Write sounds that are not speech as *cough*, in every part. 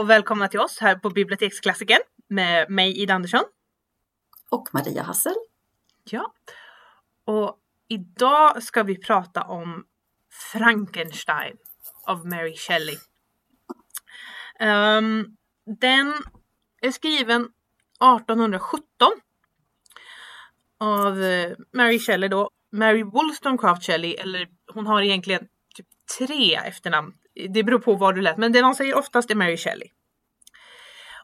och välkomna till oss här på Biblioteksklassikern med mig Ida Andersson. Och Maria Hassel. Ja. Och idag ska vi prata om Frankenstein av Mary Shelley. Um, den är skriven 1817 av uh, Mary Shelley då. Mary Wollstonecraft Shelley, eller hon har egentligen typ tre efternamn. Det beror på vad du läser, men det man säger oftast är Mary Shelley.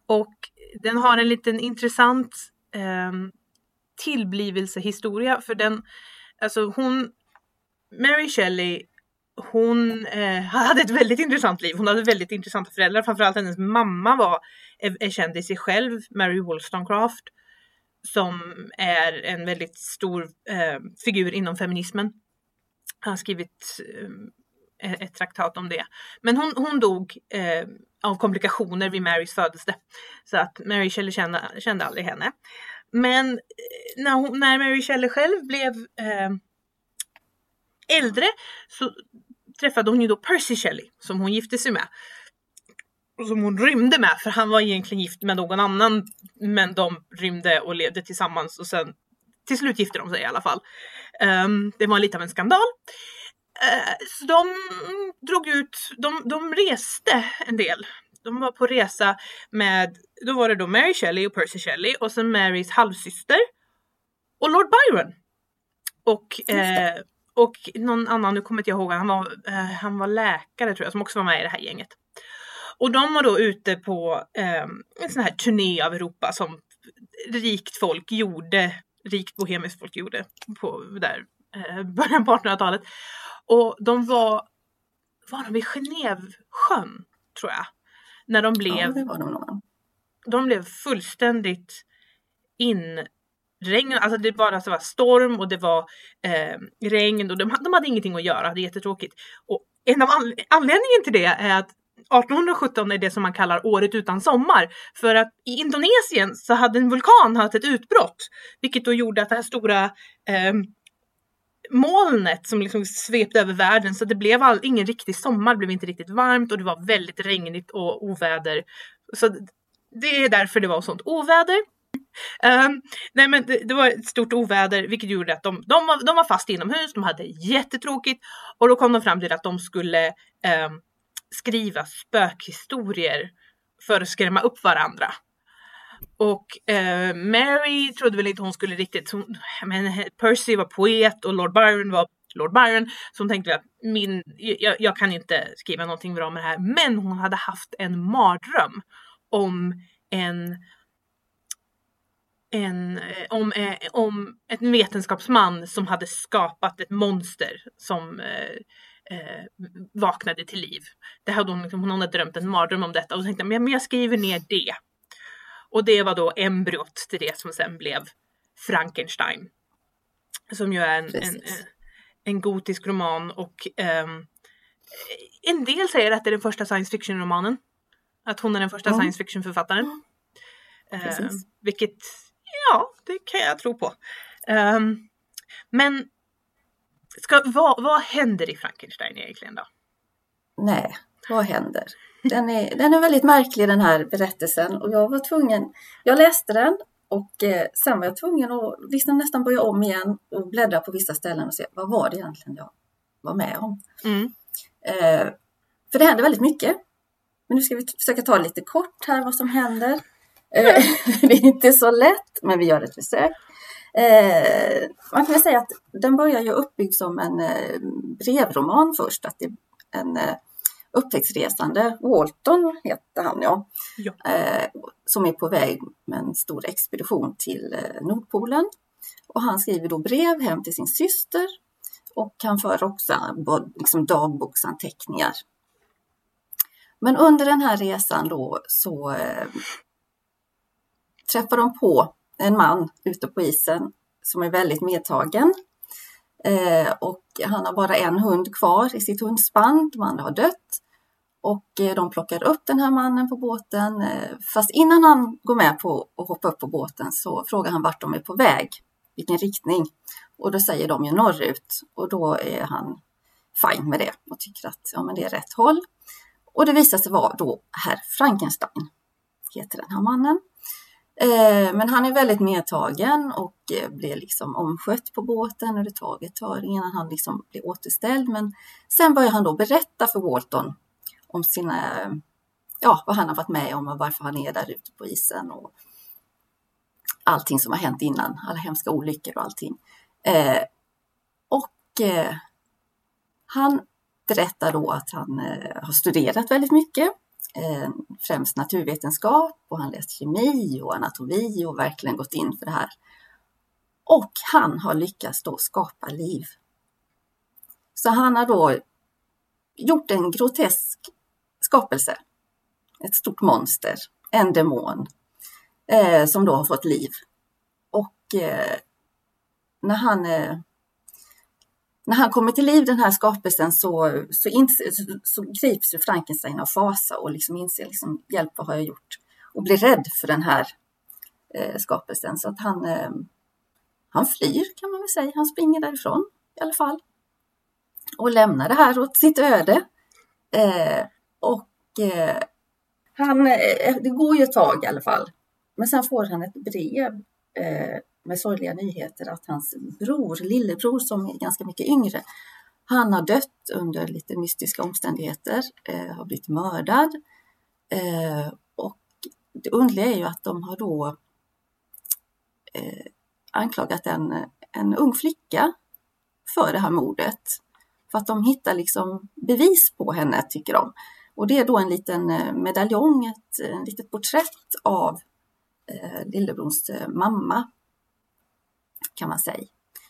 Och den har en liten intressant eh, tillblivelsehistoria för den, alltså hon, Mary Shelley, hon eh, *laughs* hade ett väldigt intressant liv. Hon hade väldigt intressanta föräldrar. Framförallt hennes mamma var, är, är känd i sig själv, Mary Wollstonecraft, som är en väldigt stor eh, figur inom feminismen. Han har skrivit eh, Eh, ett traktat om det. Men hon, hon dog eh, av komplikationer vid Marys födelse. Så att Mary Shelley kände, kände aldrig henne. Men eh, när, hon, när Mary Shelley själv blev eh, äldre så träffade hon ju då Percy Shelley som hon gifte sig med. Och som hon rymde med för han var egentligen gift med någon annan men de rymde och levde tillsammans och sen till slut gifte de sig i alla fall. Um, det var lite av en skandal. Uh, så de drog ut, de, de reste en del. De var på resa med, då var det då Mary Shelley och Percy Shelley och sen Marys halvsyster och Lord Byron. Och, eh, och någon annan, nu kommer inte jag ihåg, han var, eh, han var läkare tror jag som också var med i det här gänget. Och de var då ute på eh, en sån här turné av Europa som rikt folk gjorde, rikt bohemiskt folk gjorde på där eh, början på 1800-talet. Och de var, var de vid Genèvesjön tror jag. När de blev, ja, de, de blev fullständigt inregnade, alltså det bara så var storm och det var eh, regn och de, de hade ingenting att göra, det är jättetråkigt. Och en av anledningen till det är att 1817 är det som man kallar året utan sommar. För att i Indonesien så hade en vulkan haft ett utbrott. Vilket då gjorde att det här stora eh, molnet som liksom svepte över världen så det blev all, ingen riktig sommar, det blev inte riktigt varmt och det var väldigt regnigt och oväder. Så det är därför det var sånt oväder. Um, nej men det, det, var ett stort oväder vilket gjorde att de, de, var, de var fast inomhus, de hade jättetråkigt och då kom de fram till att de skulle um, skriva spökhistorier för att skrämma upp varandra. Och eh, Mary trodde väl inte hon skulle riktigt, hon, men Percy var poet och Lord Byron var Lord Byron. Så hon tänkte att min, jag, jag, kan inte skriva någonting bra med det här. Men hon hade haft en mardröm om en en, eh, om, eh, om en vetenskapsman som hade skapat ett monster som eh, eh, vaknade till liv. Det hade hon, liksom, hon hade drömt en mardröm om detta och tänkte men jag skriver ner det. Och det var då embryot till det som sen blev Frankenstein. Som ju är en, en, en, gotisk roman och um, en del säger att det är den första science fiction romanen. Att hon är den första mm. science fiction författaren. Mm. Uh, vilket, ja, det kan jag tro på. Um, men ska, vad, vad händer i Frankenstein egentligen då? Nej, vad händer? Den är, den är väldigt märklig den här berättelsen och jag var tvungen, jag läste den och eh, sen var jag tvungen att liksom nästan börja om igen och bläddra på vissa ställen och se vad var det egentligen jag var med om. Mm. Eh, för det händer väldigt mycket. Men nu ska vi försöka ta lite kort här vad som händer. Eh, *laughs* det är inte så lätt, men vi gör ett försök. Eh, man kan väl säga att den börjar ju uppbyggd som en eh, brevroman först, att det är en eh, upptäcktsresande, Walton heter han ja, ja. Eh, som är på väg med en stor expedition till eh, Nordpolen. Och han skriver då brev hem till sin syster och han för också liksom dagboksanteckningar. Men under den här resan då så eh, träffar de på en man ute på isen som är väldigt medtagen. Eh, och han har bara en hund kvar i sitt hundspann, de andra har dött. Och eh, de plockar upp den här mannen på båten. Eh, fast innan han går med på att hoppa upp på båten så frågar han vart de är på väg, vilken riktning. Och då säger de ju norrut och då är han fine med det och tycker att ja, men det är rätt håll. Och det visar sig vara då herr Frankenstein, heter den här mannen. Eh, men han är väldigt medtagen och blir liksom omskött på båten och det tar ett tag innan han liksom blir återställd. Men sen börjar han då berätta för Walton om sina, ja, vad han har varit med om och varför han är där ute på isen och allting som har hänt innan, alla hemska olyckor och allting. Eh, och eh, han berättar då att han eh, har studerat väldigt mycket, eh, främst naturvetenskap och han läst kemi och anatomi och verkligen gått in för det här. Och han har lyckats då skapa liv. Så han har då gjort en grotesk skapelse, ett stort monster, en demon eh, som då har fått liv. Och eh, när han eh, när han kommer till liv, den här skapelsen, så, så, inser, så, så grips ju Frankenstein av fasa och liksom inser liksom, hjälp, vad har jag gjort? Och blir rädd för den här eh, skapelsen. Så att han, eh, han flyr kan man väl säga. Han springer därifrån i alla fall. Och lämnar det här åt sitt öde. Eh, och eh, han, eh, det går ju ett tag i alla fall. Men sen får han ett brev eh, med sorgliga nyheter att hans bror, lillebror som är ganska mycket yngre, han har dött under lite mystiska omständigheter, eh, har blivit mördad. Eh, och det underliga är ju att de har då eh, anklagat en, en ung flicka för det här mordet. För att de hittar liksom bevis på henne, tycker de. Och det är då en liten eh, medaljong, ett, ett litet porträtt av eh, lillebrors eh, mamma kan man säga.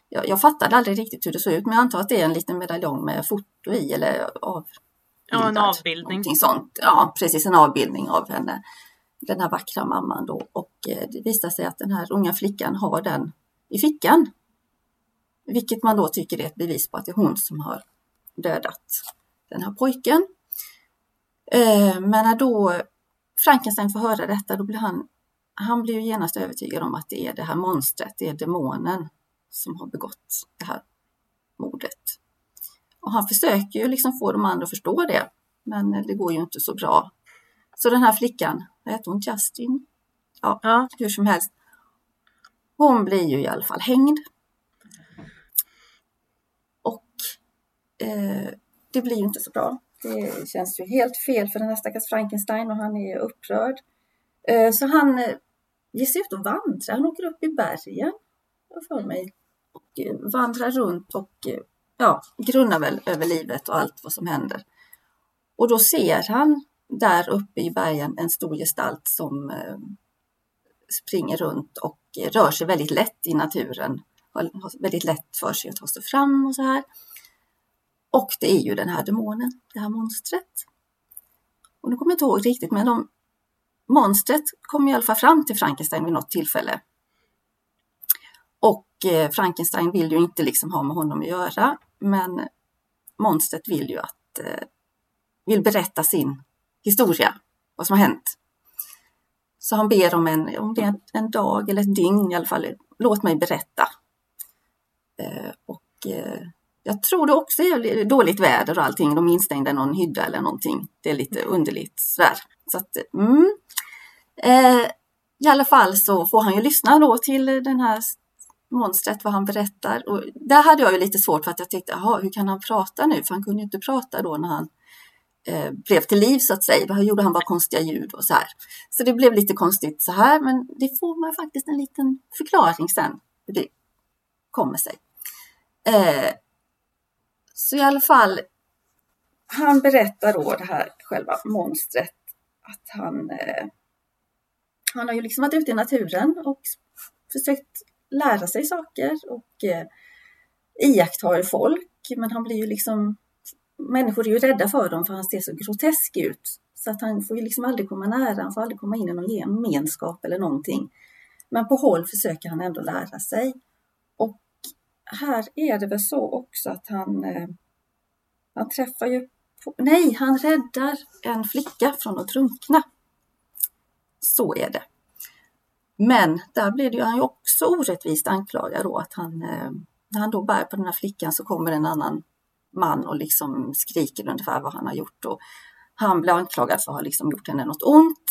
Jag, jag fattade aldrig riktigt hur det såg ut men jag antar att det är en liten medaljong med foto i eller av Ja, en avbildning. Sånt. Ja, precis en avbildning av henne. Den här vackra mamman då och eh, det visar sig att den här unga flickan har den i fickan. Vilket man då tycker är ett bevis på att det är hon som har dödat den här pojken. Eh, men när då Frankenstein får höra detta då blir han han blir ju genast övertygad om att det är det här monstret, det är demonen som har begått det här mordet. Och han försöker ju liksom få de andra att förstå det, men det går ju inte så bra. Så den här flickan, vad heter hon, Justin? Ja, ja. hur som helst. Hon blir ju i alla fall hängd. Och eh, det blir ju inte så bra. Det känns ju helt fel för den här stackars Frankenstein och han är upprörd. Eh, så han ger sig ut och vandrar. Han åker upp i bergen, för mig, och vandrar runt och eh, ja, grunnar väl över livet och allt vad som händer. Och då ser han där uppe i bergen en stor gestalt som springer runt och rör sig väldigt lätt i naturen. Har väldigt lätt för sig att ta sig fram och så här. Och det är ju den här demonen, det här monstret. Och nu kommer jag inte ihåg riktigt, men de monstret kommer i alla fall fram till Frankenstein vid något tillfälle. Och eh, Frankenstein vill ju inte liksom ha med honom att göra, men monstret vill ju att, eh, vill berätta sin historia, vad som har hänt. Så han ber om en, om det är en dag eller ett dygn i alla fall, låt mig berätta. Eh, och eh, jag tror det också är dåligt väder och allting, de är instängda i någon hydda eller någonting. Det är lite underligt sådär. Så att, mm. eh, I alla fall så får han ju lyssna då till den här monstret, vad han berättar. Och där hade jag ju lite svårt för att jag tänkte, jaha, hur kan han prata nu? För han kunde ju inte prata då när han eh, blev till liv så att säga. Då gjorde han bara konstiga ljud och så här. Så det blev lite konstigt så här, men det får man faktiskt en liten förklaring sen hur det kommer sig. Eh, så i alla fall, han berättar då det här själva monstret att han, eh, han har ju liksom varit ute i naturen och försökt lära sig saker och eh, iakttar folk. Men han blir ju liksom, människor är ju rädda för dem för han ser så grotesk ut. Så att han får ju liksom aldrig komma nära, han får aldrig komma in i någon gemenskap eller någonting. Men på håll försöker han ändå lära sig. Här är det väl så också att han, eh, han träffar ju nej, han räddar en flicka från att drunkna. Så är det. Men där blir det ju, han ju också orättvist anklagad då att han, eh, när han då bär på den här flickan så kommer en annan man och liksom skriker ungefär vad han har gjort. Och Han blir anklagad för att ha liksom gjort henne något ont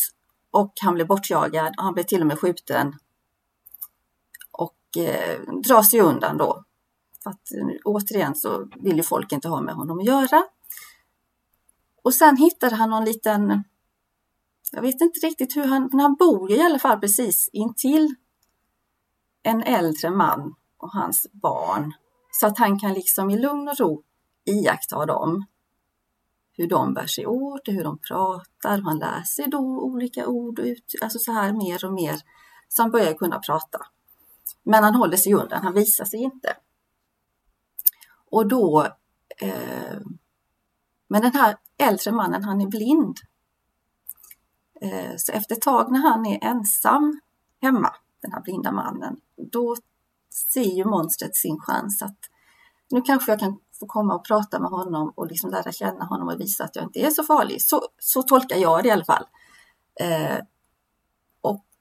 och han blir bortjagad och han blir till och med skjuten eh, drar sig undan då. För att eh, återigen så vill ju folk inte ha med honom att göra. Och sen hittar han någon liten, jag vet inte riktigt hur han, men han bor i alla fall precis intill en äldre man och hans barn. Så att han kan liksom i lugn och ro iaktta dem. Hur de bär sig åt, hur de pratar. Han lär sig då olika ord och ut, alltså så här mer och mer. Så han börjar kunna prata. Men han håller sig undan, han visar sig inte. Och då, eh, men den här äldre mannen, han är blind. Eh, så efter ett tag när han är ensam hemma, den här blinda mannen, då ser ju monstret sin chans att nu kanske jag kan få komma och prata med honom och liksom lära känna honom och visa att jag inte är så farlig. Så, så tolkar jag det i alla fall. Eh,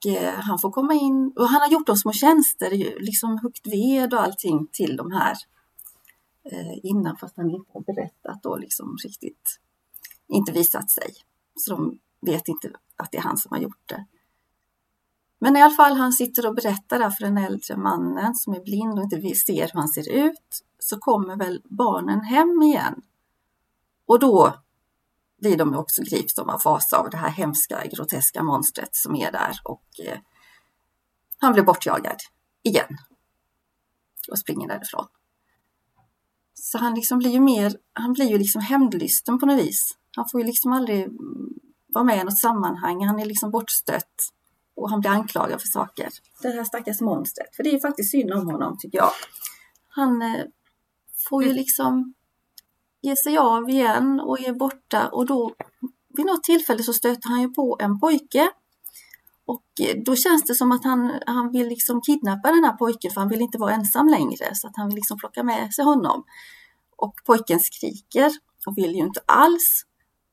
eh, han får komma in och han har gjort de små tjänster, liksom huggit ved och allting till de här eh, innan fast han inte har berättat då liksom riktigt, inte visat sig. Så de vet inte att det är han som har gjort det. Men i alla fall, han sitter och berättar där för den äldre mannen som är blind och inte ser hur han ser ut. Så kommer väl barnen hem igen. Och då blir de också grips av fasa av det här hemska, groteska monstret som är där och eh, han blir bortjagad igen och springer därifrån. Så han liksom blir ju mer, han blir ju liksom hämndlysten på något vis. Han får ju liksom aldrig vara med i något sammanhang, han är liksom bortstött och han blir anklagad för saker. Det här stackars monstret, för det är ju faktiskt synd om honom tycker jag. Han eh, får ju liksom ge sig av igen och är borta. Och då vid något tillfälle så stöter han ju på en pojke. Och eh, då känns det som att han, han vill liksom kidnappa den här pojken för han vill inte vara ensam längre. Så att han vill liksom plocka med sig honom. Och pojken skriker och vill ju inte alls.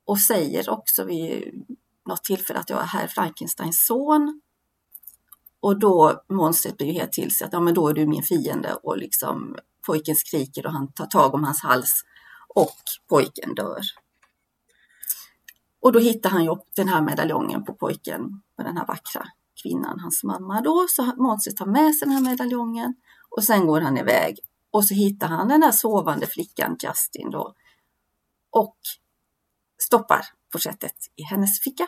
Och säger också vid något tillfälle att jag är herr Frankensteins son. Och då monstret blir ju helt till sig att ja, men då är du min fiende. Och liksom pojken skriker och han tar tag om hans hals och pojken dör. Och då hittar han ju den här medaljongen på pojken, på den här vackra kvinnan, hans mamma då. Så monstret tar med sig den här medaljongen och sen går han iväg och så hittar han den där sovande flickan Justin då och stoppar porträttet i hennes ficka.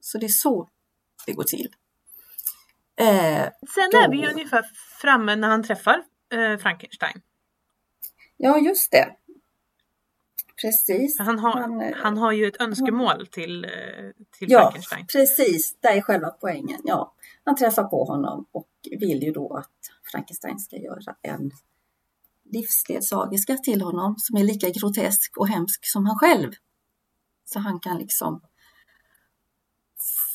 Så det är så det går till. Eh, Sen då... är vi ungefär framme när han träffar eh, Frankenstein. Ja, just det. Precis. Han har, han, eh, han har ju ett önskemål till, eh, till ja, Frankenstein. Precis, det är själva poängen. Ja, han träffar på honom och vill ju då att Frankenstein ska göra en livsledsagerska till honom som är lika grotesk och hemsk som han själv. Så han kan liksom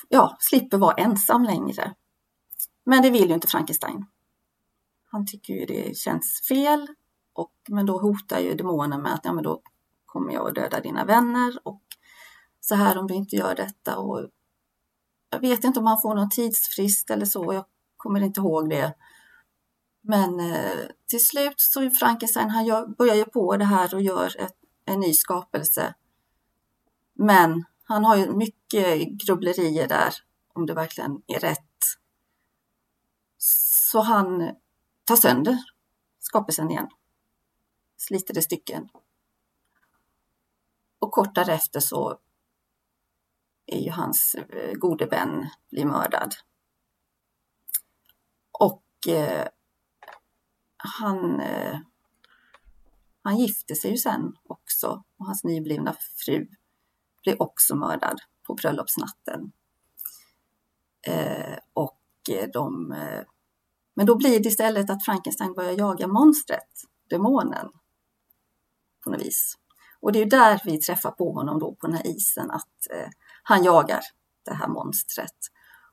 ja, slipper vara ensam längre. Men det vill ju inte Frankenstein. Han tycker ju det känns fel och men då hotar ju demonen med att ja, men då kommer jag att döda dina vänner och så här om du inte gör detta och jag vet inte om han får någon tidsfrist eller så, jag kommer inte ihåg det. Men eh, till slut så är Frankenstein, han gör, börjar ju på det här och gör ett, en ny skapelse. Men han har ju mycket grubblerier där om det verkligen är rätt. Så han tar sönder skapelsen igen, sliter det stycken. Och kort därefter så är ju hans eh, gode vän blir mördad. Och eh, han, eh, han gifte sig ju sen också och hans nyblivna fru blev också mördad på bröllopsnatten. Eh, och eh, de, eh, men då blir det istället att Frankenstein börjar jaga monstret, demonen, på något vis. Och det är där vi träffar på honom då på den här isen, att eh, han jagar det här monstret.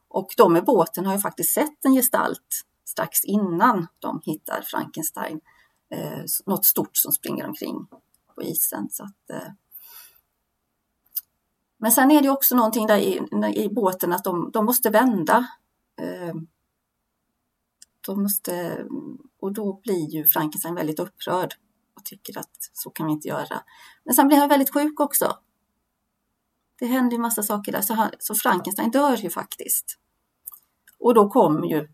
Och de i båten har ju faktiskt sett en gestalt strax innan de hittar Frankenstein. Eh, något stort som springer omkring på isen. Så att, eh, men sen är det också någonting där i, i båten att de, de måste vända. Eh, de måste, och då blir ju Frankenstein väldigt upprörd och tycker att så kan vi inte göra. Men sen blir han väldigt sjuk också. det händer ju massa saker där. Så, han, så Frankenstein dör ju faktiskt. Och då kommer ju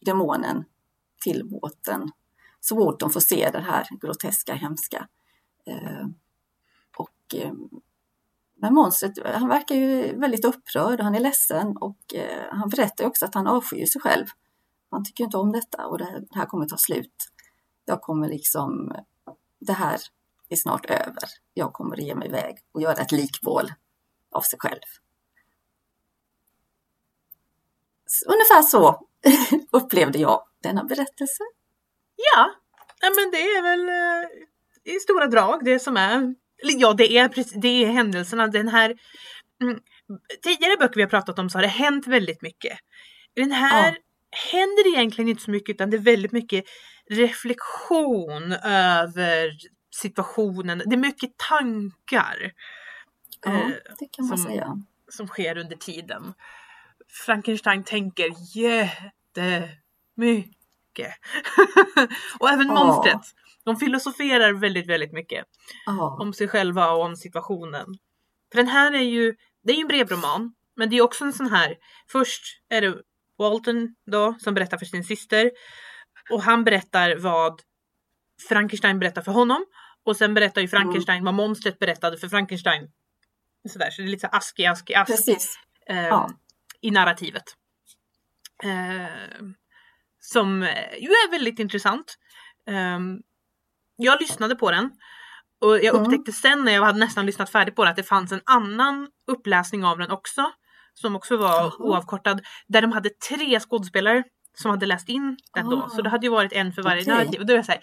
demonen till båten. Så Wharton får se det här groteska, hemska. Eh, och, eh, men monstret, han verkar ju väldigt upprörd och han är ledsen och eh, han berättar också att han avskyr sig själv. Han tycker inte om detta och det här, det här kommer ta slut. Jag kommer liksom, det här är snart över. Jag kommer att ge mig iväg och göra ett likbål av sig själv. Ungefär så *laughs* upplevde jag denna berättelse. Ja, men det är väl eh, i stora drag det som är. Ja, det är, det är händelserna. Den här mm, tidigare böcker vi har pratat om så har det hänt väldigt mycket. Den här ja. händer egentligen inte så mycket utan det är väldigt mycket reflektion över situationen. Det är mycket tankar. Ja, eh, det kan man som, säga. Som sker under tiden. Frankenstein tänker jättemycket. *laughs* och även ja. monstret. De filosoferar väldigt, väldigt mycket. Ja. Om sig själva och om situationen. För den här är ju, det är ju en brevroman. Men det är också en sån här, först är det Walton då som berättar för sin syster. Och han berättar vad Frankenstein berättar för honom. Och sen berättar ju Frankenstein mm. vad monstret berättade för Frankenstein. Sådär, så det är lite så ask i ask. Precis. Eh, ja. I narrativet. Eh, som ju är väldigt intressant. Eh, jag lyssnade på den. Och jag mm. upptäckte sen när jag hade nästan lyssnat färdigt på det att det fanns en annan uppläsning av den också. Som också var Aha. oavkortad. Där de hade tre skådespelare som hade läst in den ah. då. Så det hade ju varit en för varje okay. narrativ. Och då var jag såhär,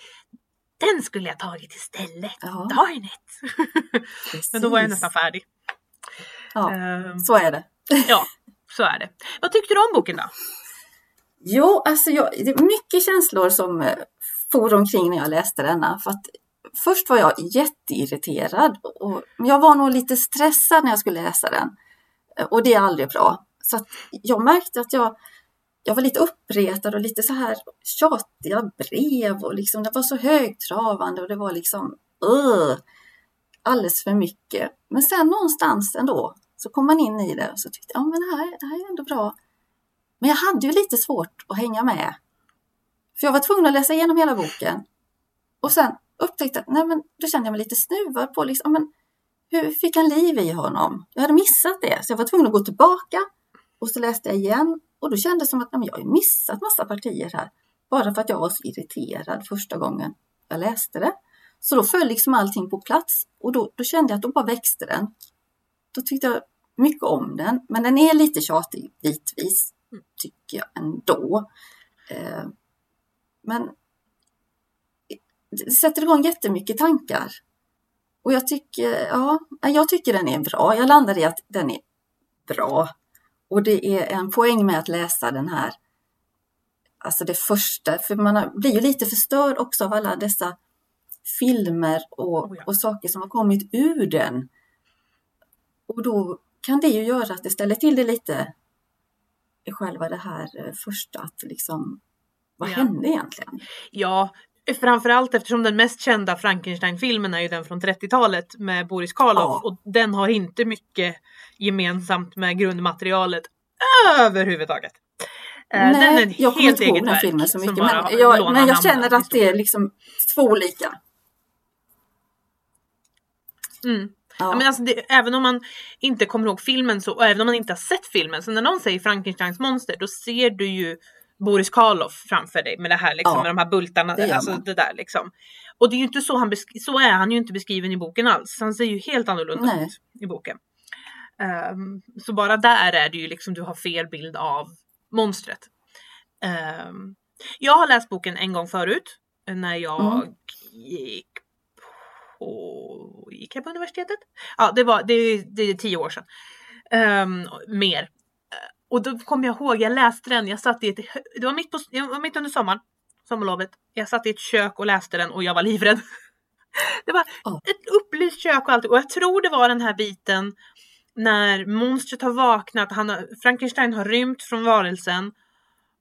den skulle jag tagit istället. Ja. Darn it! *laughs* Men då var jag nästan färdig. Ja, um, så är det. *laughs* ja, så är det. Vad tyckte du om boken då? Jo, alltså jag, det är mycket känslor som eh, for omkring när jag läste denna. För att först var jag jätteirriterad och jag var nog lite stressad när jag skulle läsa den. Och det är aldrig bra. Så jag märkte att jag jag var lite uppretad och lite så här tjatiga brev och liksom det var så högtravande och det var liksom uh, alldeles för mycket. Men sen någonstans ändå så kom man in i det och så tyckte jag, ja men det här, det här är ändå bra. Men jag hade ju lite svårt att hänga med. För jag var tvungen att läsa igenom hela boken. Och sen upptäckte jag, nej men då kände jag mig lite snuvad på liksom, men hur fick han liv i honom? Jag hade missat det, så jag var tvungen att gå tillbaka och så läste jag igen och då kändes det som att nej, jag har missat massa partier här. Bara för att jag var så irriterad första gången jag läste det. Så då föll liksom allting på plats och då, då kände jag att då bara växte den. Då tyckte jag mycket om den, men den är lite tjatig bitvis, tycker jag ändå. Eh, men det sätter igång jättemycket tankar. Och jag tycker, ja, jag tycker den är bra. Jag landade i att den är bra. Och det är en poäng med att läsa den här, alltså det första, för man blir ju lite förstörd också av alla dessa filmer och, oh och saker som har kommit ur den. Och då kan det ju göra att det ställer till det lite i själva det här eh, första, att liksom vad ja. hände egentligen? Ja, Framförallt eftersom den mest kända Frankenstein-filmen är ju den från 30-talet med Boris Karloff ja. och den har inte mycket gemensamt med grundmaterialet överhuvudtaget. Eh, Nej, den är jag kommer inte ihåg den filmen så mycket men jag, men jag känner att det är liksom två olika. Mm. Ja. men alltså det, även om man inte kommer ihåg filmen så, och även om man inte har sett filmen, så när någon säger Frankensteins monster då ser du ju Boris Karloff framför dig med det här liksom, ja, med de här bultarna. Det alltså det där liksom. Och det är ju inte så han så är han ju inte beskriven i boken alls. Han ser ju helt annorlunda Nej. ut i boken. Um, så bara där är det ju liksom du har fel bild av monstret. Um, jag har läst boken en gång förut när jag mm. gick på, gick jag på universitetet? Ja, det var det, det är tio år sedan. Um, mer. Och då kommer jag ihåg, jag läste den, jag satt i ett, det var mitt, på, var mitt under sommaren, sommarlovet. Jag satt i ett kök och läste den och jag var livrädd. *laughs* Det var oh. ett upplyst kök och allt och jag tror det var den här biten när monstret har vaknat, han har, Frankenstein har rymt från varelsen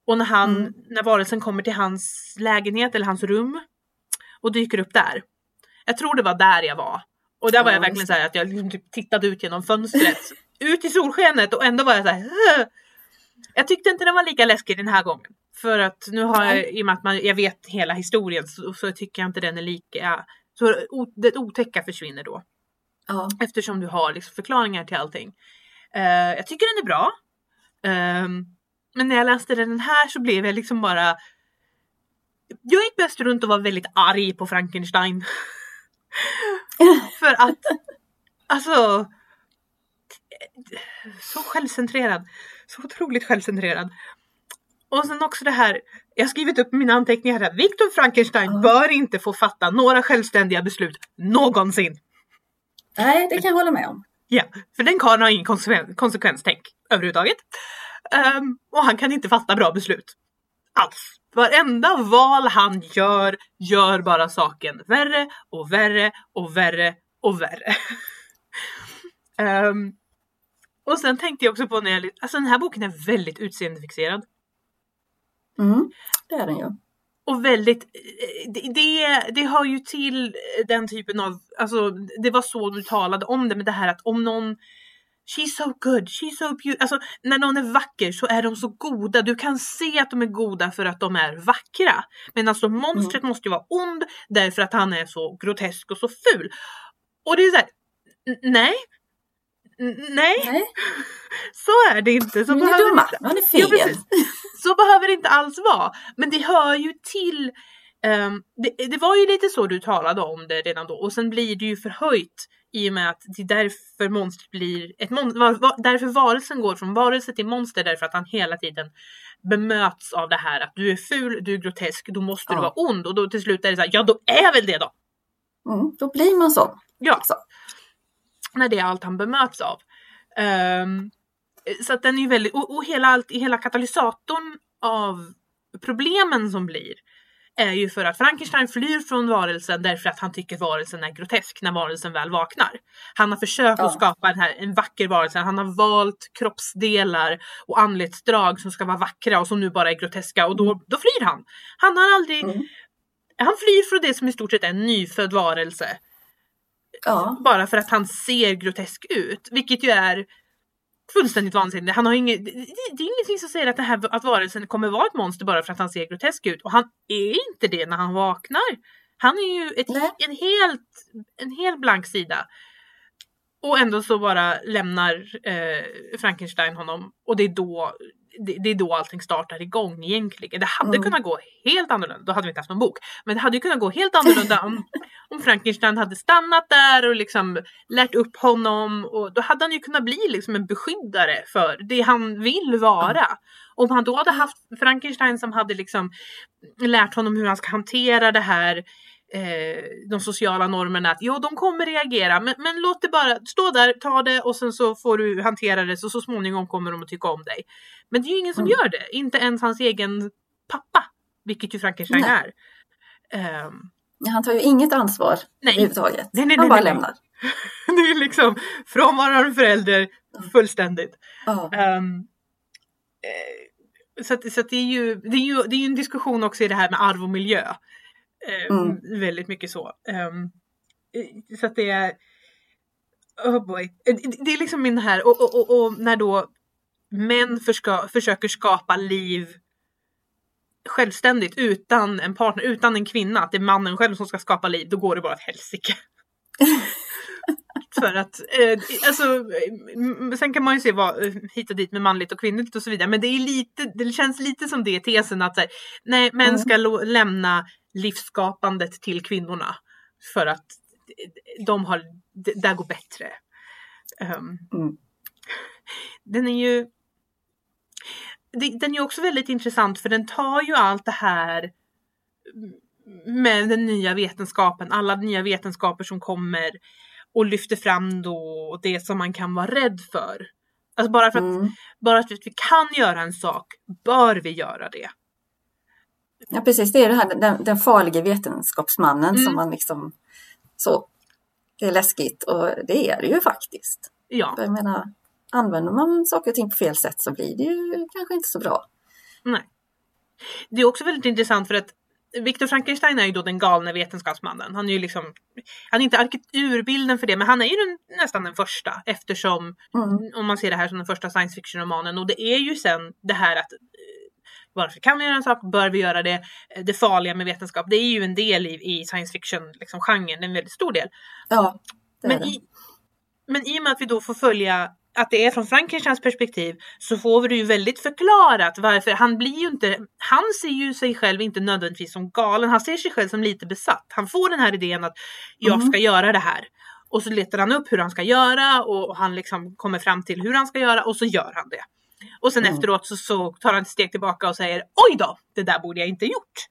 och när han, mm. när varelsen kommer till hans lägenhet eller hans rum och dyker upp där. Jag tror det var där jag var Och där var Ja, jag verkligen just så här att jag liksom typ tittade ut genom fönstret, *laughs* ut i solskenet och ändå var jag så här. "Åh!" Jag tyckte inte den var lika läskig den här gången. För att nu har jag, i och med att man, jag vet hela historien så, så tycker jag inte den är lika, så det otäcka försvinner då. Ja. Eftersom du har liksom förklaringar till allting. Eh, jag tycker den är bra. Ehm, men när jag läste den här så blev jag liksom bara... Jag gick bäst runt och var väldigt arg på Frankenstein. *laughs* För att, alltså... Så självcentrerad. Så otroligt självcentrerad. Och sen också det här, jag har skrivit upp mina anteckningar här. Viktor Frankenstein bör inte få fatta några självständiga beslut någonsin. Nej, det kan jag hålla med om. Ja, för den karln har ingen konsekven- konsekvenstänk överhuvudtaget. Ehm, och han kan inte fatta bra beslut. Alls. Varenda val han gör, gör bara saken värre och värre och värre och värre. *laughs* Ehm, och sen tänkte jag också på när jag, alltså den här boken är väldigt utseendefixerad. Mm, det är den ju. Och väldigt, eh, det, det, hör ju till den typen av, alltså det var så du talade om det, men det här att om någon She's so good, she's so beautiful. Alltså när någon är vacker så är de så goda. Du kan se att de är goda för att de är vackra. Men alltså monstret måste ju vara ond därför att han är så grotesk och så ful. Och det är så här, n- nej. Nej, Nej, *laughs* så är det inte. Så är behöver dumma. inte- är Ja, fel. precis. Så behöver det inte alls vara. Men det hör ju till. ehm, det, det var ju lite så du talade om det redan då och sen blir det ju förhöjt i och med att det är därför monstret blir ett monster. Var, var, därför varelsen går från varelse till monster därför att han hela tiden bemöts av det här att du är ful, du är grotesk, då måste du Ja. vara ond och då till slut är det så här, ja då är väl det då. Mm, då blir man så. Ja, Så. När det är allt han bemöts av. Ehm, så att den är väldigt, och, och hela, allt, hela katalysatorn av problemen som blir är ju för att Frankenstein flyr från varelsen därför att han tycker varelsen är grotesk när varelsen väl vaknar. Han har försökt Ja. att skapa den här, en vacker varelse, han har valt kroppsdelar och anletsdrag som ska vara vackra och som nu bara är groteska och då, då flyr han. Han har aldrig, Mm. han flyr från det som i stort sett är en nyfödd varelse Ja, bara för att han ser grotesk ut. Vilket ju är fullständigt vansinnigt. Han har inget, det, det är ingenting som säger att, det här, att varelsen kommer vara ett monster bara för att han ser grotesk ut. Och han är inte det när han vaknar. Han är ju ett, en, helt, en helt blank sida. Och ändå så bara lämnar eh, Frankenstein honom. Och det är då det, det är då allting startar igång egentligen. Det hade Mm. kunnat gå helt annorlunda. Då hade vi inte haft någon bok. Men det hade ju kunnat gå helt annorlunda om, *laughs* om Frankenstein hade stannat där och liksom lärt upp honom. Och då hade han ju kunnat bli liksom en beskyddare för det han vill vara. Om han då hade haft Frankenstein som hade liksom lärt honom hur han ska hantera det här eh, de sociala normerna att jo, de kommer reagera, men, men låt det bara stå där, ta det och sen så får du hantera det så, så småningom kommer de att tycka om dig. Men det är ju ingen som Mm. gör det, inte ens hans egen pappa, vilket ju Frankenstein är. Ehm, han tar ju inget ansvar Nej. överhuvudtaget. Nej, nej, han bara lämnar. *laughs* det är liksom frånvarande förälder fullständigt. Ja. Ehm, eh, så att, så att det, är ju, det, är ju, det är ju en diskussion också i det här med arv och miljö. Ehm, Mm. Väldigt mycket så. Ehm, eh, så att det är... Oh boy. Eh, Det är liksom min här, och, och, och, och när då män förska, försöker skapa liv självständigt utan en partner, utan en kvinna, att det är mannen själv som ska skapa liv, då går det bara åt helsike. *laughs* För att, eh, alltså, sen kan man ju se vad, eh, hit och dit med manligt och kvinnligt och så vidare, men det är lite, det känns lite som det tesen att här, nej, män Mm. ska lämna livsskapandet till kvinnorna för att de har, det där går bättre. Ehm, Mm. Den är ju, den är också väldigt intressant för den tar ju allt det här med den nya vetenskapen, alla nya vetenskaper som kommer och lyfter fram då det som man kan vara rädd för. Alltså bara för att, Mm. bara för att vi kan göra en sak bör vi göra det. Ja, precis. Det är det här, den, den farliga vetenskapsmannen Mm. som man liksom så. Det är läskigt och det är det ju faktiskt. Ja, Jag menar, använder man saker och ting på fel sätt så blir det ju kanske inte så bra. nej. Det är också väldigt intressant för att Viktor Frankenstein är ju då den galne vetenskapsmannen. Han är ju liksom, han är inte arkitekturbilden för det, men han är ju den, nästan den första eftersom, Mm. om man ser det här som den första science fiction romanen och det är ju sen det här att varför kan vi göra en sak? Bör vi göra det? Eh, Det farliga med vetenskap, det är ju en del i, i science fiction liksom, genren, en väldigt stor del. Ja, det är Men det. i, men i och med att vi då får följa att det är från Frankensteins perspektiv så får vi det ju väldigt förklarat varför han blir ju inte, han ser ju sig själv inte nödvändigtvis som galen, han ser sig själv som lite besatt. Han får den här idén att jag Mm. ska göra det här. Och så letar han upp hur han ska göra och han liksom kommer fram till hur han ska göra och så gör han det. Och sen Mm. efteråt så, så tar han ett steg tillbaka och säger oj då, det där borde jag inte gjort.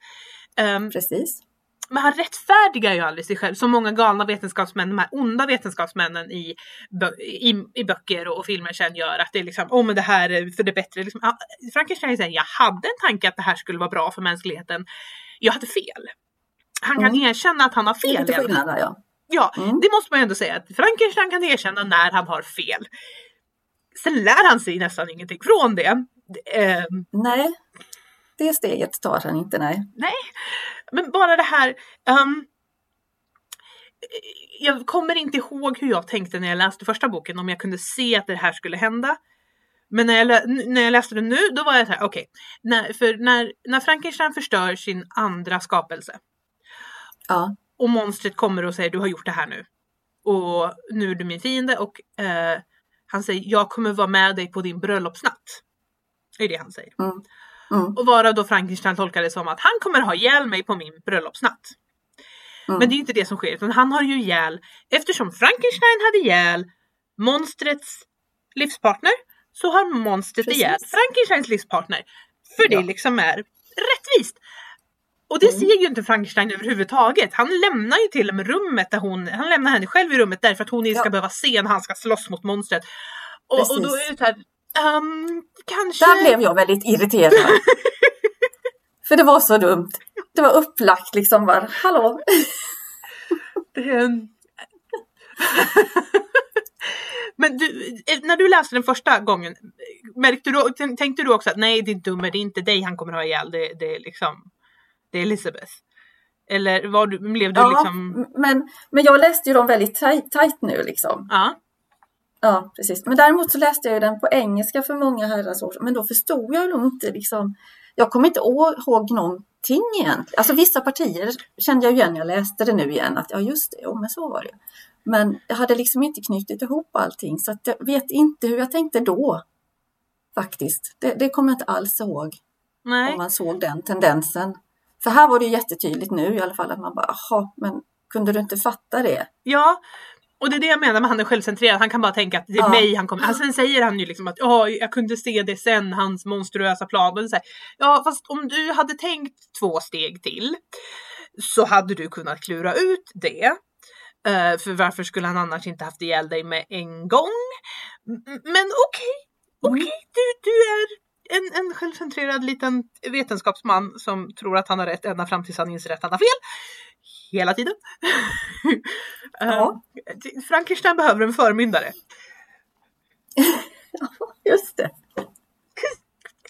Ehm, Precis. men han rättfärdigar ju aldrig sig själv som många galna vetenskapsmän, de här onda vetenskapsmännen i, i, i böcker och, och filmer sen gör. Att det är liksom, åh oh, men det här är för det bättre. Liksom, Frankenstein säger, jag hade en tanke att det här skulle vara bra för mänskligheten. Jag hade fel. Han kan Mm. erkänna att han har Det är fel. lite skillnad ja. Ja, Mm. det måste man ju ändå säga. Att Frankenstein kan erkänna när han har fel. Sen lär han sig nästan ingenting från det. Ehm, Nej, det steget tar han inte, nej. Men bara det här. ehm, jag kommer inte ihåg hur jag tänkte när jag läste första boken, om jag kunde se att det här skulle hända. Men när jag, när jag läste det nu, då var jag så här, okej. när, för när, när Frankenstein förstör sin andra skapelse Ja, och monstret kommer och säger du har gjort det här nu. Och nu är du min fiende och eh, han säger jag kommer vara med dig på din bröllopsnatt. Det är det han säger. mm. Mm. Och varav då Frankenstein tolkar det som att han kommer ha ihjäl mig på min bröllopsnatt. Mm. Men det är inte det som sker, utan han har ju ihjäl, eftersom Frankenstein hade ihjäl monstrets livspartner, så har monstret Precis. ihjäl Frankensteins livspartner. För det Ja. liksom är rättvist. Och det Mm. ser ju inte Frankenstein överhuvudtaget. Han lämnar ju till och med rummet där hon, han lämnar henne själv i rummet därför att hon inte ska Ja. behöva se när han ska slåss mot monstret. Och, och då är det så här, ehm, kanske... Där blev jag väldigt irriterad. *laughs* För det var så dumt. Det var upplagt liksom bara, hallå? Ehm. Men du, eh, när du läste den första gången, märkte du, tän- tänkte du också att nej din dumme, det är inte dig han kommer ha ihjäl, det, det är liksom, det är Elizabeth? Eller var du, blev du Ja, liksom, men, men jag läste ju dem väldigt tajt, tajt nu liksom. ja, Ja, precis. Men däremot så läste jag ju den på engelska för många herrans år. Men då förstod jag nog inte liksom. Jag kommer inte ihåg någonting egentligen. Alltså vissa partier kände jag igen när jag läste det nu igen. Att ja, just det, jo, men så var det. Men jag hade liksom inte knutit ihop allting. Så att jag vet inte hur jag tänkte då. Faktiskt. Det, det kommer jag inte alls ihåg. nej, Om man såg den tendensen. För här var det jättetydligt nu i alla fall att man bara, jaha, men kunde du inte fatta det? ja. Och det är det jag menar med han är självcentrerad, han kan bara tänka att det är Ja. mig han kommer, alltså, sen säger han ju liksom att ja, jag kunde se det sen, hans monstruösa plan. Och så här, ja, fast om du hade tänkt två steg till så hade du kunnat klura ut det. Eh, för varför skulle han annars inte haft ihjäl dig med en gång? Men okej, okej, du, du är en, en självcentrerad liten vetenskapsman som tror att han har rätt ända fram tills han inser att han har fel. Hela tiden. *laughs* Ja. Eh, Frankenstein behöver en förmyndare. *laughs* Just det.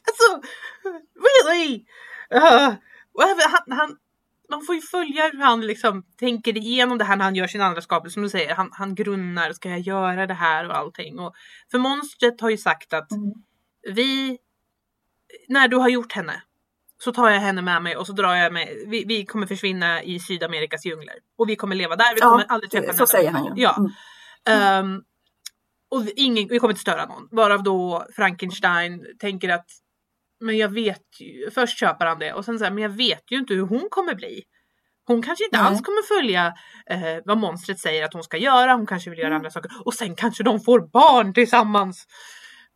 Alltså, really? Uh, han, han, man får ju följa hur han liksom tänker igenom det här när han gör sin andra skapelse. Som du säger, han, han grunnar. Ska jag göra det här och allting? Och, för monstret har ju sagt att Mm. vi, när du har gjort henne så tar jag henne med mig och så drar jag med, vi, vi kommer försvinna i Sydamerikas djungler. Och vi kommer leva där, vi kommer aldrig träffa så säger han ju. Ja. Mm. Ehm, och ingen, vi kommer inte störa någon. Varav då Frankenstein tänker att men jag vet ju, först köper han det och sen säger men jag vet ju inte hur hon kommer bli. Hon kanske inte Nej. alls kommer följa eh, vad monstret säger att hon ska göra. Hon kanske vill göra Mm. andra saker och sen kanske de får barn tillsammans.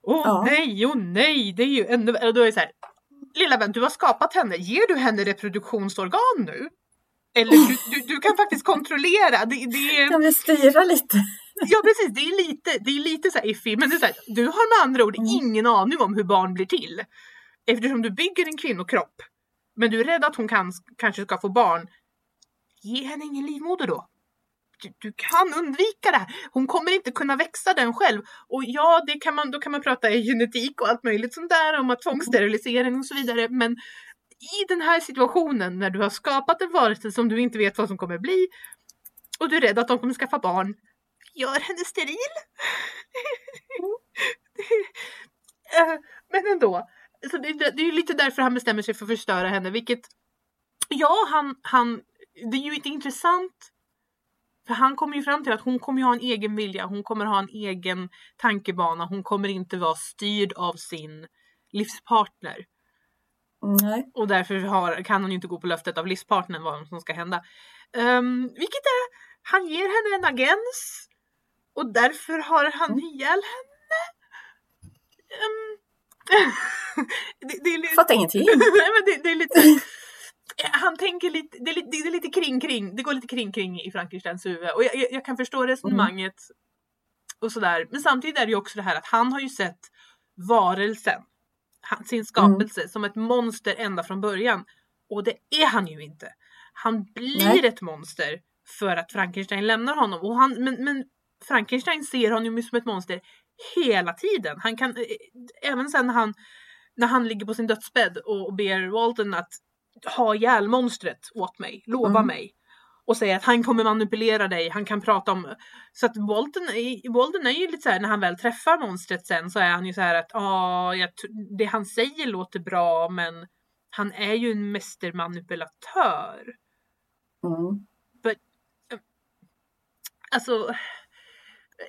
Åh Ja. nej, åh nej, det är ju ännu värre. Då är det så här, lilla vän, du har skapat henne. Ger du henne reproduktionsorgan nu? Eller du, du, du kan faktiskt kontrollera. Det, det är... Kan vi styra lite? Ja precis, det är lite, det är lite så iffy. Men det är så här, du har med andra ord Mm. ingen aning om hur barn blir till. Eftersom du bygger en kvinnokropp. Men du är rädd att hon kan, kanske ska få barn. Ge henne ingen livmoder då. Du, du kan undvika det här. Hon kommer inte kunna växa den själv. Och ja, det kan man, då kan man prata i genetik och allt möjligt sånt där om att tvångssterilisering och så vidare. Men i den här situationen när du har skapat en varelse som du inte vet vad som kommer bli och du är rädd att de kommer skaffa barn, gör henne steril. *laughs* Men ändå, så det, det är ju lite därför han bestämmer sig för att förstöra henne, vilket ja, han, han, det är ju inte intressant för han kommer ju fram till att hon kommer ha en egen vilja, hon kommer ha en egen tankebana, hon kommer inte vara styrd av sin livspartner. Nej. Och därför har, kan hon ju inte gå på löftet av livspartnern vad som ska hända. Um, vilket är, han ger henne en agens och därför har han Mm. ihjäl henne. Um, *laughs* det, det är lite, Fattar ingenting. *laughs* Nej, men det, det är lite *laughs* han tänker lite, det är lite, det är lite kring kring, det går lite kring kring i Frankensteins huvud och jag, jag, kan förstå resonemanget och sådär. Men samtidigt är det ju också det här att han har ju sett varelsen, sin skapelse som ett monster ända från början. Och det är han ju inte. Han blir Nej. ett monster för att Frankenstein lämnar honom. Och han, men, men Frankenstein ser honom ju som ett monster hela tiden. Han kan, eh, även sen när han, när han ligger på sin dödsbädd och ber Walton att ha ihjäl monstret åt mig, lova Mm. mig. Och säga att han kommer manipulera dig, han kan prata om... Så att Walton är, Walton är ju lite så här när han väl träffar monstret sen så är han ju så här att ja, jag t- det han säger låter bra men han är ju en mästermanipulatör. Mm. Alltså,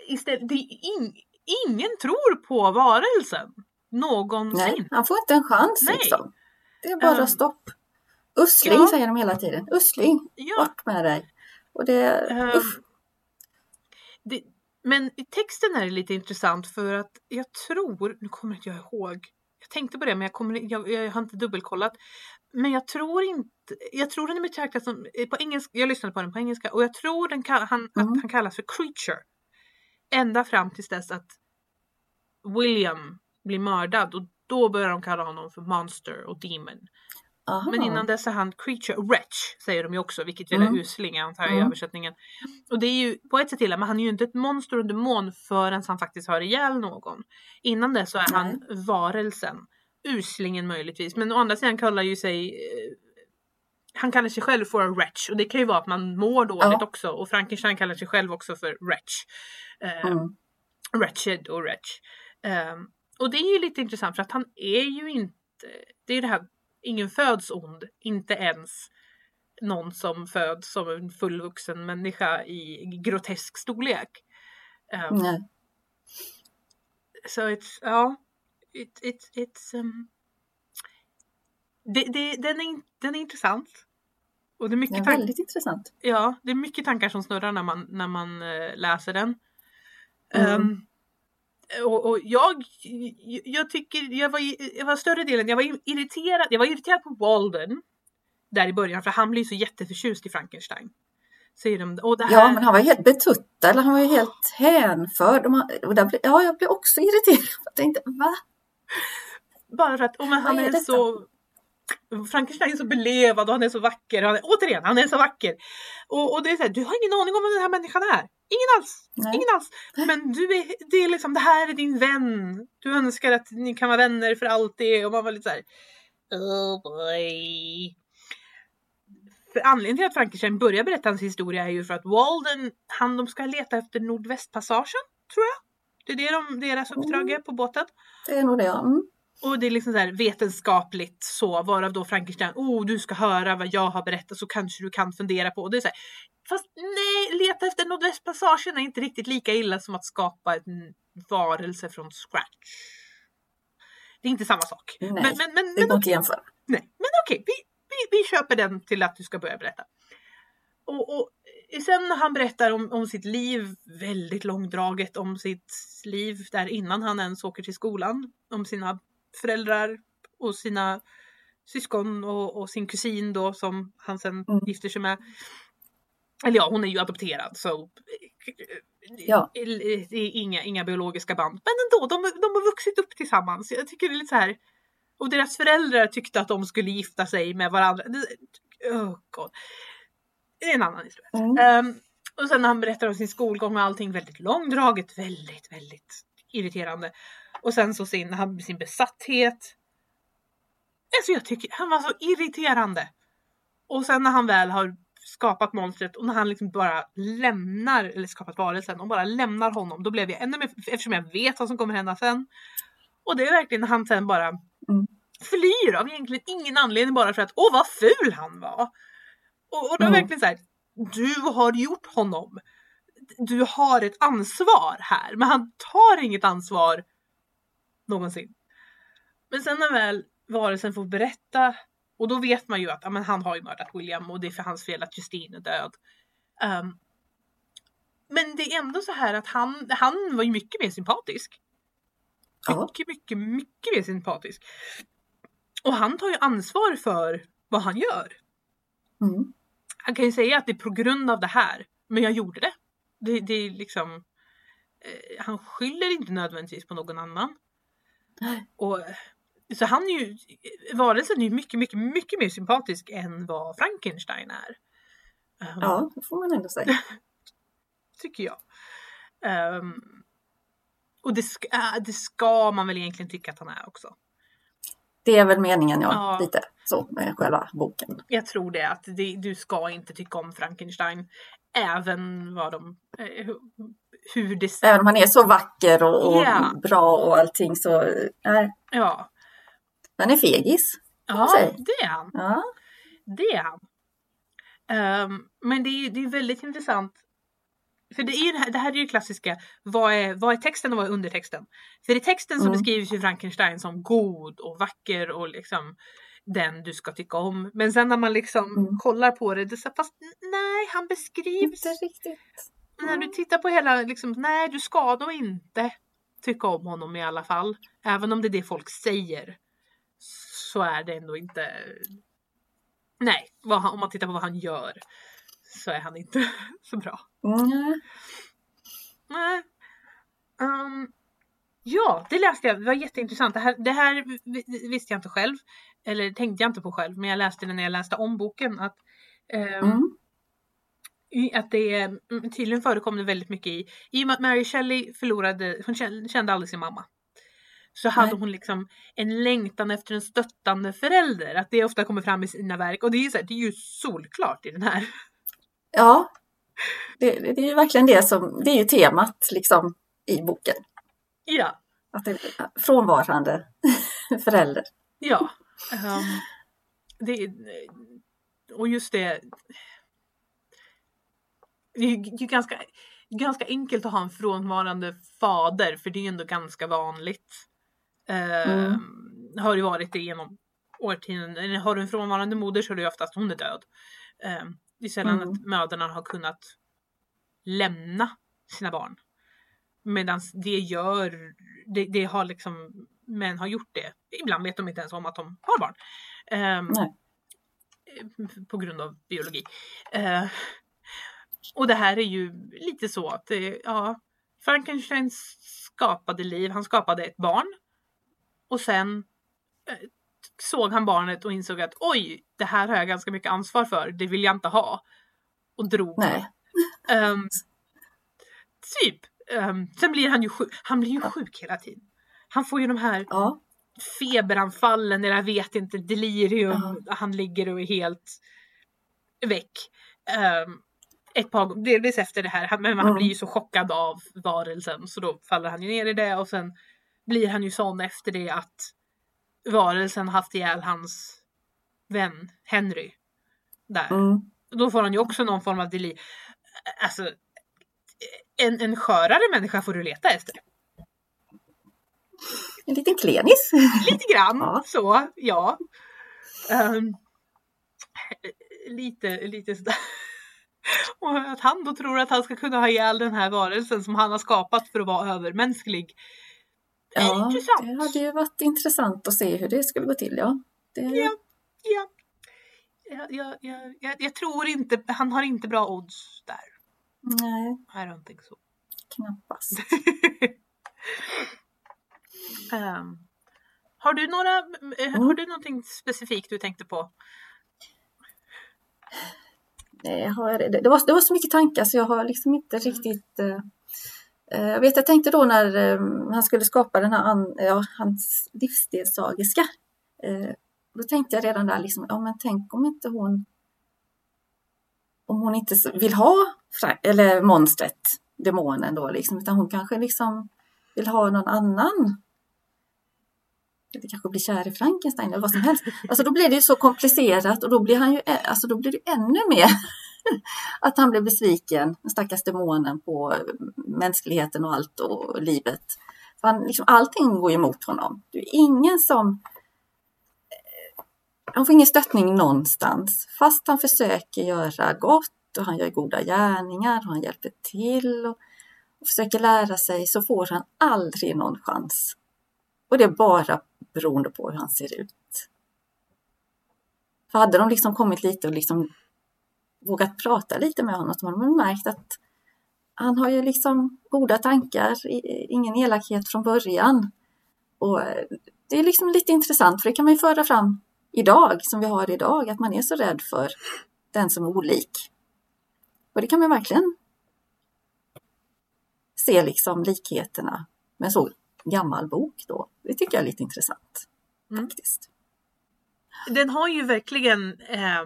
istället, det in, ingen tror på varelsen. Någonsin. Nej, han får inte en chans Nej. liksom. Det är bara Um, stopp. Usling ja. säger de hela tiden. Usling, Ja. bort med dig. Och det, usch. det, men i texten är det lite intressant för att jag tror, nu kommer inte jag ihåg, jag tänkte på det men jag, kommer, jag, jag har inte dubbelkollat. Men jag tror inte, jag tror den är betraktad som, eh, på engelska, jag lyssnade på den på engelska och jag tror den han, Mm. att han kallas för creature. Ända fram tills dess att William blir mördad och då börjar de kalla honom för monster och demon. Aha. Men innan dess är han creature, wretch säger de ju också, vilket väl är Mm. usling antar jag i Mm. översättningen. Och det är ju på ett sätt illa, men han är ju inte ett monster och demon förrän han faktiskt har ihjäl någon. Innan dess så är han varelsen. Uslingen möjligtvis, men å andra sidan kallar ju sig eh, han kallar sig själv för a wretch och det kan ju vara att man mår dåligt Ja. också och Frankenstein kallar sig själv också för wretch. Eh, Mm. Wretched och wretch. Ehm, och det är ju lite intressant för att han är ju inte, det är ju det här, ingen föds ond, inte ens någon som föds som en fullvuxen människa i grotesk storlek. Um, Nej. So it's, ja, it, it, it's, um, det, det, den, är, den är intressant. Och det är mycket är tankar. väldigt intressant. Ja, det är mycket tankar som snurrar när man, när man eh, läser den. Mm. Och, och jag, jag tycker, jag var, jag var större delen, jag var irriterad, jag var irriterad på Walden. Där i början, för han blir så jätteförtjust i Frankenstein. Säger de, och det här, Ja, men han var helt betuttad, eller han var ju helt hänförd. Och och där blev, ja, jag blev också *laughs* irriterad. Jag tänkte, va? Bara för att oh, men han är är, så... Frankenstein är så belevad och han är så vacker. Han är, återigen, han är så vacker. Och, och det är så här, du har ingen aning om vem den här människan är. Ingen alls. Nej. Ingen alls. Men du är, det är liksom, det här är din vän. Du önskar att ni kan vara vänner för alltid. Och man var lite så här, oh boy. För anledningen till att Frankenstein börjar berätta hans historia är ju för att Walden, han de ska leta efter Nordvästpassagen, tror jag. Det är det de, deras uppdrag är på båten. Det är nog det, ja. Mm. Och det är liksom så här vetenskapligt så, varav då Frankenstein, oh du ska höra vad jag har berättat så kanske du kan fundera på. Och det är så här, fast nej, leta efter Nordvästpassagen är inte riktigt lika illa som att skapa en varelse från scratch. Det är inte samma sak. Nej, men, men, men, Det går inte att jämföra. nej, men okej, vi, vi, vi köper den till att du ska börja berätta. Och, och sen när han berättar om, om sitt liv, väldigt långdraget om sitt liv där innan han ens åker till skolan, om sina föräldrar och sina syskon och, och sin kusin då som han sen Mm. gifter sig med. Eller ja, hon är ju adopterad så Ja. det är inga, inga biologiska band. Men ändå, de, de har vuxit upp tillsammans. Jag tycker det är lite så här. Och deras föräldrar tyckte att de skulle gifta sig med varandra. Det- Oh God. Det är en annan historia. Mm. Ehm, och sen när han berättar om sin skolgång och allting väldigt långdraget, väldigt, väldigt irriterande. Och sen så sin, han, sin besatthet. Alltså jag tycker han var så irriterande. Och sen när han väl har skapat monstret och när han liksom bara lämnar, eller skapat varelsen och bara lämnar honom, då blev jag ännu mer, eftersom jag vet vad som kommer hända sen. Och det är verkligen när han sen bara Mm. flyr av egentligen ingen anledning bara för att åh vad ful han var. Och, och är Mm. verkligen så här, du har gjort honom. Du har ett ansvar här, men han tar inget ansvar någonsin. Men sen när väl varelsen får berätta och då vet man ju att ja, men han har ju mördat William och det är för hans fel att Justine är död. Ehm, men det är ändå så här att han, han var ju mycket mer sympatisk. Mycket, mycket, mycket mer sympatisk. Och han tar ju ansvar för vad han gör. Mm. Han kan ju säga att det är på grund av det här, men jag gjorde det. Det, det är liksom... Eh, han skyller inte nödvändigtvis på någon annan. Och, så han är ju... Varelsen är ju mycket, mycket, mycket mer sympatisk än vad Frankenstein är. Ehm, Ja, det får man ändå säga. *laughs* Tycker jag. Ehm, och det ska, äh, det ska man väl egentligen tycka att han är också. Det är väl meningen, ja. Ja. Lite så med själva boken. Jag tror det att det, du ska inte tycka om Frankenstein. Även vad de... eh, hur- det... Även om han är så vacker och, och Ja. bra och allting så, nej, Ja, han är fegis. ja det är han. Ja. Det är han. Ehm, men det är, det är väldigt intressant. För det, är det, här, det här är ju klassiska, vad är, vad är texten och vad är undertexten? För i texten så Mm. beskrivs ju Frankenstein som god och vacker och liksom den du ska tycka om. Men sen när man liksom Mm. kollar på det, det så, fast nej, han beskrivs Inte riktigt. när du tittar på hela, liksom, nej du ska nog inte tycka om honom i alla fall. Även om det är det folk säger. Så är det ändå inte. Nej, han, om man tittar på vad han gör. Så är han inte *laughs* så bra. Mm. Nej. Ehm, ja, det läste jag. Det var jätteintressant. Det här, det här vi- visste jag inte själv. Eller tänkte jag inte på själv. Men jag läste det när jag läste om boken. Att, ehm, Mm. att det mm, tydligen förekom det väldigt mycket i, i och med att Mary Shelley förlorade, hon kände, kände aldrig sin mamma. Så hade Nej. hon liksom en längtan efter en stöttande förälder. Att det ofta kommer fram i sina verk. Och det är ju, så här, det är ju solklart i den här. Ja, det, det är ju verkligen det som, det är ju temat liksom i boken. Ja, Att det är frånvarande *laughs* förälder. ja. Ehm, det, och just det. Det är ju ganska, ganska enkelt att ha en frånvarande fader. För det är ju ändå ganska vanligt. Mm. Ehm, Har ju varit det genom årtionden. Har du en frånvarande moder så är det ju oftast hon är död. Ehm, det är sällan Mm. att mödrarna har kunnat lämna sina barn. Medan det gör, det, det har liksom, män har gjort det. Ibland vet de inte ens om att de har barn. Ehm, Nej. På grund av biologi. Eh, och det här är ju lite så att det, ja, Frankenstein skapade liv, han skapade ett barn. Och sen eh, såg han barnet och insåg att oj, det här har jag ganska mycket ansvar för, det vill jag inte ha. Och drog. Nej. Ehm, typ. Ehm, sen blir han ju sjuk. Han blir ju sjuk hela tiden. Han får ju de här Ja, feberanfallen eller jag vet inte, delirium. Han ligger och är helt väck. Um, ett par gånger, delvis efter det här, han, men han blir ju så chockad av varelsen så då faller han ju ner i det och sen blir han ju sån efter det att varelsen haft ihjäl hans vän Henry. Där. mm. Då får han ju också någon form av deli. Alltså en, en skörare människa får du leta efter. en liten klenis. *laughs* Lite grann Ja. så, ja. Ehm, lite, lite sådär. *laughs* Och att han då tror att han ska kunna ha ihjäl den här varelsen som han har skapat för att vara övermänsklig. Det Ja, intressant. det hade ju varit intressant att se hur det skulle gå till. Ja, det, Ja. Ja. Jag, jag, jag, jag, tror inte, han har inte bra odds där. Nej, I don't think so. knappast. *laughs* Ehm, har du några, eh, har du någonting specifikt du tänkte på? Nej, har, det, det, var, det var så mycket tankar så jag har liksom inte riktigt... Eh, eh, jag vet, jag tänkte då när eh, han skulle skapa den här, ja, hans livsledsagerska. Eh, då tänkte jag redan där, liksom, ja men tänk om inte hon om hon inte vill ha eller monstret, demonen då, liksom, utan hon kanske liksom vill ha någon annan. Eller kanske blir kär i Frankenstein eller vad som helst. Alltså då blir det ju så komplicerat och då blir han ju, alltså då blir det ännu mer *laughs* att han blev besviken, den stackars demonen på mänskligheten och allt och livet. För han, liksom, allting går emot honom. Det är ingen som eh, han får ingen stöttning någonstans. Fast han försöker göra gott och han gör goda gärningar och han hjälper till och, och försöker lära sig så får han aldrig någon chans. Och det är bara beroende på hur han ser ut. För hade de liksom kommit lite och liksom vågat prata lite med honom så hade man märkt att han har ju liksom goda tankar, ingen elakhet från början. Och det är liksom lite intressant för det kan man ju föra fram idag, som vi har idag, att man är så rädd för den som är olik. Och det kan man verkligen se liksom likheterna med en så gammal bok då. Det tycker jag är lite intressant mm. faktiskt. Den har ju verkligen eh,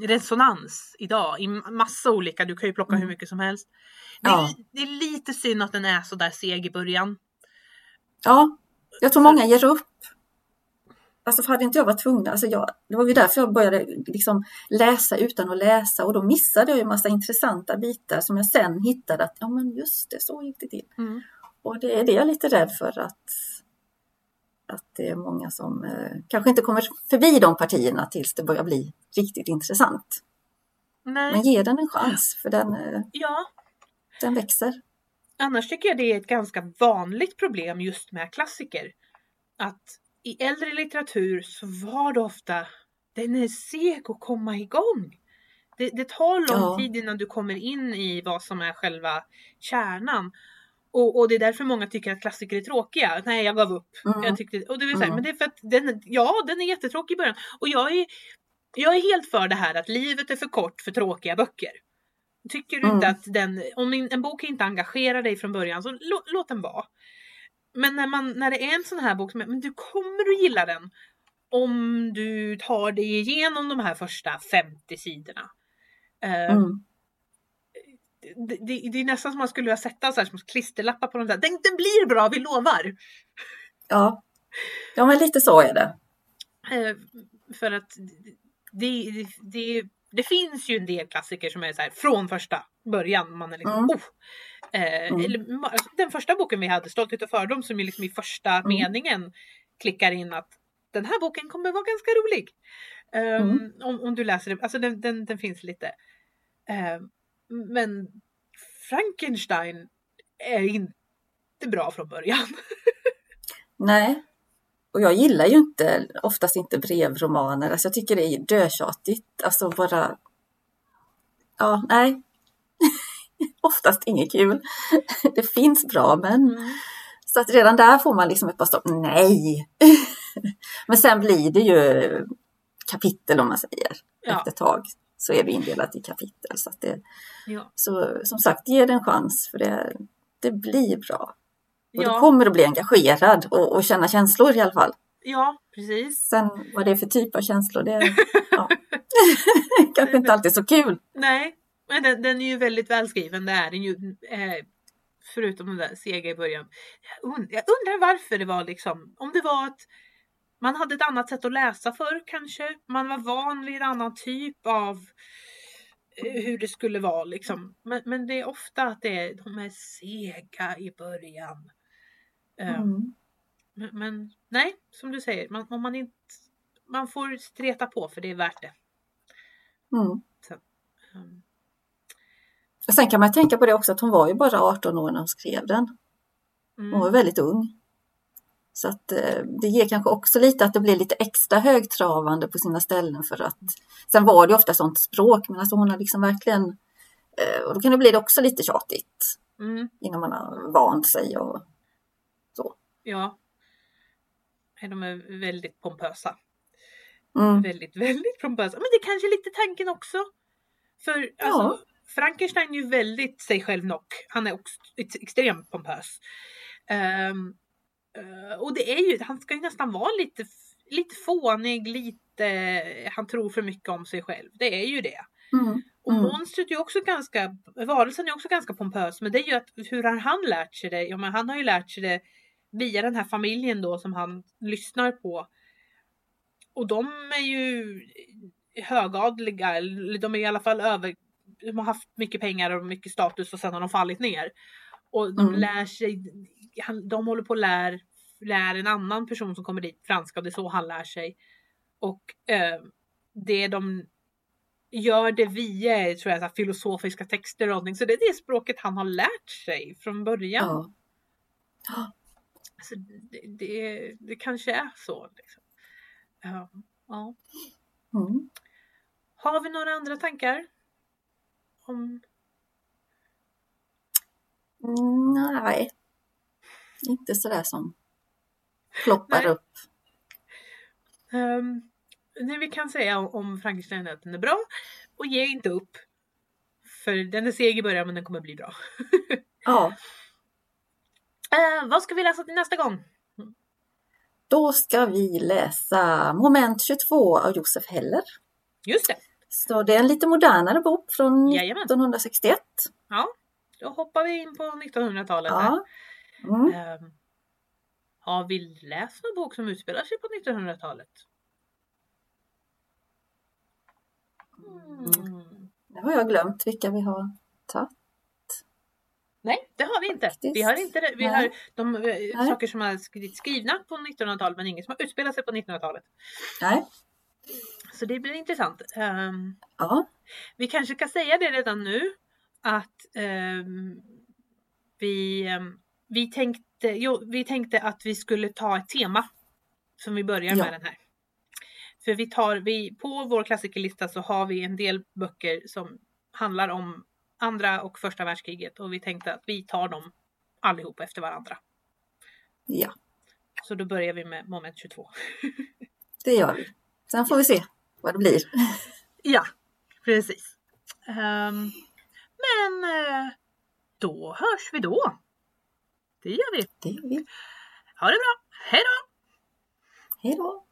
resonans idag i massa olika, du kan ju plocka mm. hur mycket som helst. Det är, ja. det är lite synd att den är så där seg i början. Ja, jag tror många ger upp Alltså för hade inte jag varit tvungen, alltså jag, det var ju därför jag började liksom läsa utan att läsa och då missade jag ju massa intressanta bitar som jag sen hittade att ja men just det, så gick det till. Mm. Och det är det jag är lite rädd för att, att det är många som eh, kanske inte kommer förbi de partierna tills det börjar bli riktigt intressant. Nej. Men ge den en chans för den, eh, ja. den växer. Annars tycker jag det är ett ganska vanligt problem just med klassiker. Att i äldre litteratur så var det ofta, den är seg att komma igång. Det, det tar lång ja. tid innan du kommer in i vad som är själva kärnan. Och, och, det är därför många tycker att klassiker är tråkiga. Nej, jag gav upp. Mm. Jag tyckte, och det vill säga, mm. men det är för att den, ja, den är jättetråkig i början. Och jag är, jag är helt för det här att livet är för kort för tråkiga böcker. Tycker du mm. inte att den, om en bok inte engagerar dig från början så lå, låt den vara. Men när, man, när det är en sån här bok, men du kommer att gilla den om du tar dig igenom de här första 50 sidorna. Mm. Det, det, det, är nästan som man skulle vilja sätta så här, som klisterlappar på de där. Den, den blir bra, vi lovar! Ja. ja, men lite så är det. Eh, för att det, det, det, finns ju en del klassiker som är så här från första början. Man är liksom, mm. oh, Eh, mm. eller, alltså, den första boken vi hade, Stolthet och fördom, som ju liksom i första mm. meningen klickar in att den här boken kommer vara ganska rolig. Um, om, om, du läser den, alltså den, den, den finns lite. Uh, men Frankenstein är inte bra från början. *laughs* Nej, och jag gillar ju inte oftast inte brevromaner. Alltså jag tycker det är dötjatigt. Alltså bara... Ja, nej *laughs* oftast inget kul. *laughs* Det finns bra men mm. så att redan där får man liksom ett par stopp. Nej! men sen blir det ju kapitel om man säger. Ja. Efter ett tag så är det indelat i kapitel. Så, att det, ja. så som sagt, ge det en chans för det, det blir bra. Och ja. du kommer att bli engagerad och, och känna känslor i alla fall. Ja, precis. Sen vad det är för typ av känslor, det *laughs* ja. *laughs* kanske inte alltid så kul. Nej, men den, den är ju väldigt välskriven, det är den ju. Eh, förutom den där sega i början. Jag undrar varför det var liksom, om det var att man hade ett annat sätt att läsa för kanske. Man var van vid en annan typ av eh, hur det skulle vara liksom. Men, men det är ofta att det är, de är sega i början. Eh, mm. men, men, nej, som du säger, man, om man inte man får streta på för det är värt det. Mm. Så, um, och sen kan man tänka på det också att hon var ju bara 18 år när hon skrev den. Hon var mm. väldigt ung. Så att eh, det ger kanske också lite att det blir lite extra högtravande på sina ställen för att sen var det ofta sånt språk men alltså hon har liksom verkligen eh, och då kan det bli också lite tjatigt mm. innan man har vant sig och så. Ja. De är väldigt pompösa. Mm. Väldigt, *laughs* väldigt pompösa. Men det är kanske är lite tanken också. För alltså, ja. Frankenstein är ju väldigt sig själv nog. Han är också extremt pompös. Um, och det är ju, han ska ju nästan vara lite, lite fånig, lite, han tror för mycket om sig själv. Det är ju det. Mm. Och Mm. monstret är också ganska, varelsen är också ganska pompös men det är ju att hur har han lärt sig det? Ja men han har ju lärt sig det via den här familjen då som han lyssnar på. Och de är ju högadliga, eller de är i alla fall över, de har haft mycket pengar och mycket status och sen har de fallit ner. Och de Mm. lär sig, han- de håller på att lär, lär en annan person som kommer dit franska och det är så han lär sig. Och eh, det de gör det via tror jag, så filosofiska texter och någonting. Så det är det språket han har lärt sig från början. Ja. Alltså, det, det, det kanske är så. Liksom. Ja, ja. Mm. Har vi några andra tankar? Om... Mm, nej, inte sådär som ploppar upp. Um, det vi kan säga om- Frankenstein är att den är bra och ge inte upp. För den är seg i början men den kommer bli bra. *laughs* Ja, Eh, vad ska vi läsa till nästa gång? då ska vi läsa Moment 22 av Josef Heller. Just det, Så det är en lite modernare bok från Jajamän. 1961. då hoppar vi in på 1900-talet. här. Mm. Ehm, har vi läst någon bok som utspelar sig på 1900-talet? Mm. Nu har jag glömt vilka vi har tagit. Nej, det har vi inte. Faktiskt. Vi har inte det. Vi Nej. har de eh, Nej. saker som har skrivit skrivna på 1900-talet men inget som har utspelat sig på 1900-talet. Nej. Så det blir intressant. Ehm, Ja. vi kanske kan säga det redan nu att ehm, vi, vi, tänkte, jo, vi tänkte att vi skulle ta ett tema som vi börjar Ja. med den här. För vi tar, vi, på vår klassikerlista så har vi en del böcker som handlar om andra och första världskriget och vi tänkte att vi tar dem allihop efter varandra. ja, Så då börjar vi med moment 22. *laughs* det gör vi. Sen får vi se vad det blir. *laughs* Ja, precis. Ehm, men eh, då hörs vi då. Det gör vi. Det gör vi. Ha det bra. Hej då! Hej då!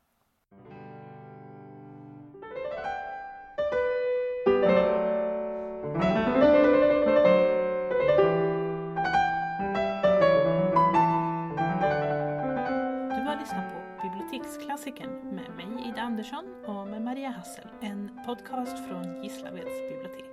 Du har lyssnat på Biblioteksklassikern med mig Ida Andersson och med Maria Hassel. En podcast från Gislaveds bibliotek.